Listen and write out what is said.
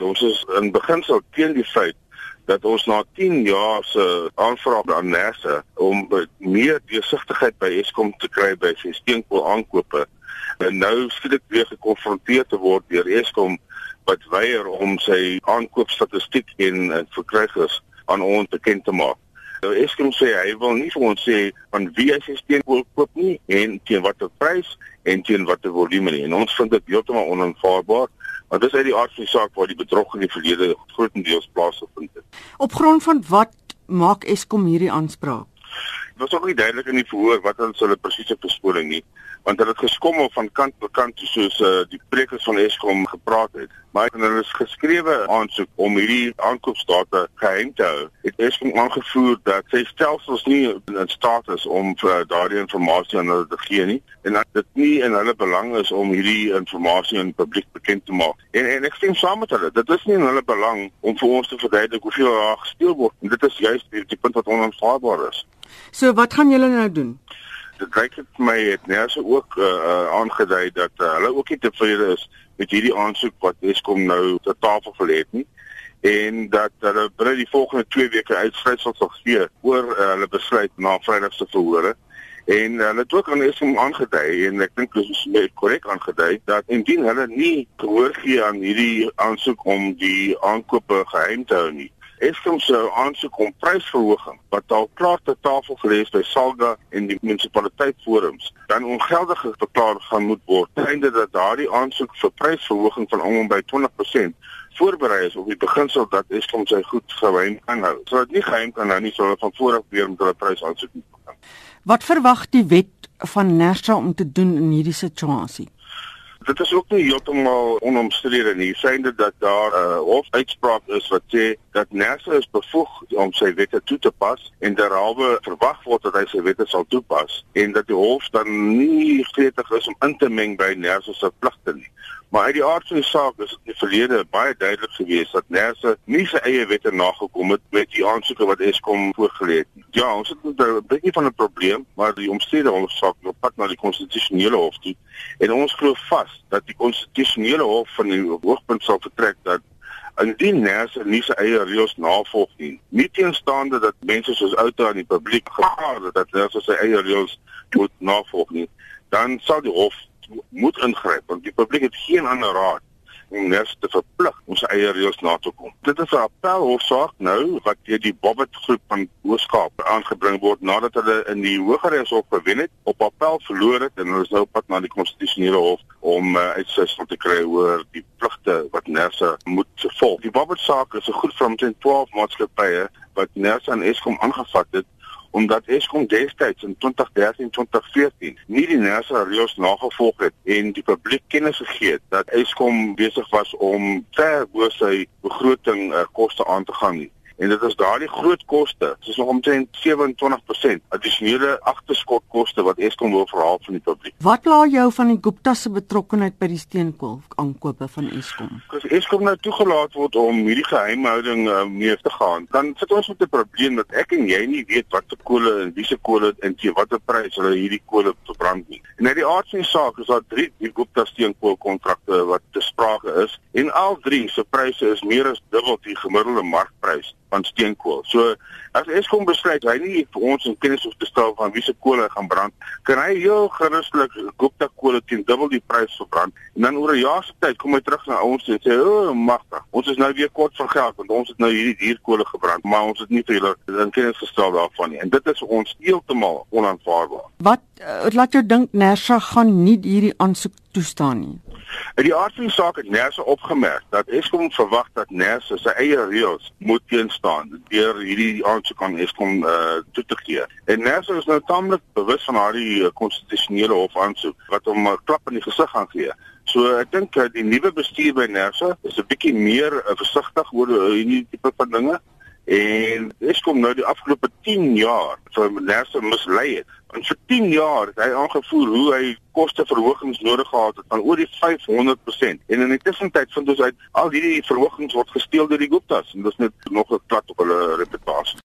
Ons is in beginsel teen die feit dat ons na 10 jaar se aanvraag aan NERSA om meer deursigtigheid by Eskom te kry by sy steenkool aankope en nou skielik weer gekonfronteer te word deur Eskom wat weier om sy aankoopstatistiek en verkrygers aan ons bekend te maak. Nou Eskom sê hy wil nie vir ons sê van wie hy sy steenkool koop nie en teen watter prys en teen watter volume nie. En ons vind dit heeltemal onaanvaarbaar Want dis uit die aard van die saak waar die bedrog in die verlede grootendeels plaasgevind het. Op grond van wat maak Eskom hierdie aanspraak? Was ook nie duidelik in die verhoor wat hulle presiese bespoling nie want hulle het geskommel van kant tot kant soos uh, die prekers van Eskom gepraat het. Maar hulle is geskrewe aansoek om hierdie aankoopstate geheim te hou. Het Eskom aangevoer dat sy stelsels nie in staat is om uh, daardie inligting aan hulle te gee nie en dat dit nie in hulle belang is om hierdie inligting die publiek bekend te maak. En en ek stem saam met hulle. Dit is nie in hulle belang om vir ons te verduidelik hoeveel daar gesteel word. En dit is juist die, die punt wat onaanvaarbaar is. So wat gaan julle nou doen? dit lyk dit my het Nerse ook uh, aangedui dat uh, hulle ook nie tevrede is met hierdie aansoek wat Eskom nou ter tafel gelê het nie en dat hulle binne die volgende 2 weke uitsluitsel sal gee oor uh, hulle besluit na Vrydag se verhore en hulle het ook aan Eskom aangedui en ek dink dis baie korrek aangedui dat indien hulle nie gehoor gee aan hierdie aansoek om die aankope geheim te hou nie Eskom se aansoek om prysverhoging wat al klaar te tafel gelees by Salga en die munisipaliteit forums dan ongeldig verklaar gaan moet word. Einde dat daardie aansoek vir prysverhoging van om by 20% voorberei is op die beginsel dat Eskom sy goed geheim kan hou. So dit nie geheim kan hou nie, sou hulle van voor af weer met hulle prysaansoek begin. Wat verwag die wet van Nersa om te doen in hierdie situasie? Dit is ook nie heeltemal onomstrede nie. Synde dat daar 'n uh, hofuitspraak is wat sê dat Nersa is bevoeg om sy wette toe te pas en derhalwe verwag word dat hy sy wette sal toepas en dat die hof dan nie gretig is om in te meng by Nersa se pligte nie. Maar uit die aard van die saak is dit in die verlede baie duidelik gewees dat Nersa nie sy eie wette nagekom het met die aansoeke wat Eskom voorgelê het. Ja, ons het 'n bietjie van 'n probleem, maar die omstrede hofsaak loop pad na die konstitusionele hof toe en ons glo vas dat die konstitusionele hof van die hoogpunt sal vertrek dat indien Nersa nie sy eie reëls navolg nie, nie teenstaande dat mense soos outo aan die publiek gevra het dat Nersa sy eie reëls moet navolg nie, dan sal die hof moet ingryp want die publiek het geen ander raad om net te verplig om sy eie reëls na te kom. Dit is 'n appelhofsaak nou wat deur die Bobbet groep van Ooskaap aangebring word nadat hulle in die Hooggeregshof gewen het, op appel verloor het en hulle is nou op pad na die konstitusionele hof om uh, uitsluitsel te kry oor die pligte wat Nersa moet volg. Die Bobbet saak is 'n goed van 12 maatskappye wat Nersa en Eskom aangevat het omdat Eskom destyds in 2013-2014 nie die NERSA reëls nagevolg het en die publiek kennis gegee het dat Eskom besig was om ver bo sy begroting uh, koste aan te gaan nie en dit is daardie groot koste dis nog omtrent 27% addisionele agterskotkoste wat Eskom wil verhaal van die publiek. Wat laat jou van die Gupta se betrokkeheid by die steenkool aankope van Eskom? As Eskom nou toegelaat word om hierdie geheimhouding uh, mee te gaan, dan sit ons met 'n probleem dat ek en jy nie weet wat se kolle en wie se kolle en teen watter prys hulle hierdie kolle verbrand nie. En uit die aard van die saak is daar drie die Gupta steenkool kontrakte wat te sprake is en al drie se pryse is meer as dubbel die gemiddelde markprys van steenkool. So as Eskom besluit hy nie vir ons in kennis hoef te stel van wie se kool hy gaan brand, kan hy heel geruslik Gupta kool teen dubbel die prys verbrand en dan oor 'n jaar se tyd kom hy terug na ons en sê, "O, oh, magtig. Ons is nou weer kort van geld want ons het nou hierdie dierkool gebrand, maar ons het nie vir julle in kennis gestel daarvan nie." En dit is ons heeltemal onaanvaarbaar. Wat uh, laat jou dink Nersa gaan nie hierdie aansoek toestaan nie? In die aard van saak het Nersa opgemerk dat Eskom verwag dat Nersa sy eie reëls moet teenstaan deur hierdie aansoek aan Eskom uh, toe te gee. En Nersa is nou taamlik bewus van haar uh, konstitusionele hof aansoek wat hom 'n uh, klap in die gesig gaan gee. So ek dink uh, die nuwe bestuur by Nersa is 'n bietjie meer uh, versigtig oor uh, hierdie tipe van dinge. En Eskom nou die afgelope 10 jaar vir Nersa mislei het. En vir 10 jaar het hy aangevoer hoe hy kosteverhogings nodig gehad het van oor die 500%. En in die tussentyd vind ons uit al hierdie verhogings word gesteel deur die Guptas en dis net nog 'n plat op hulle reputasie.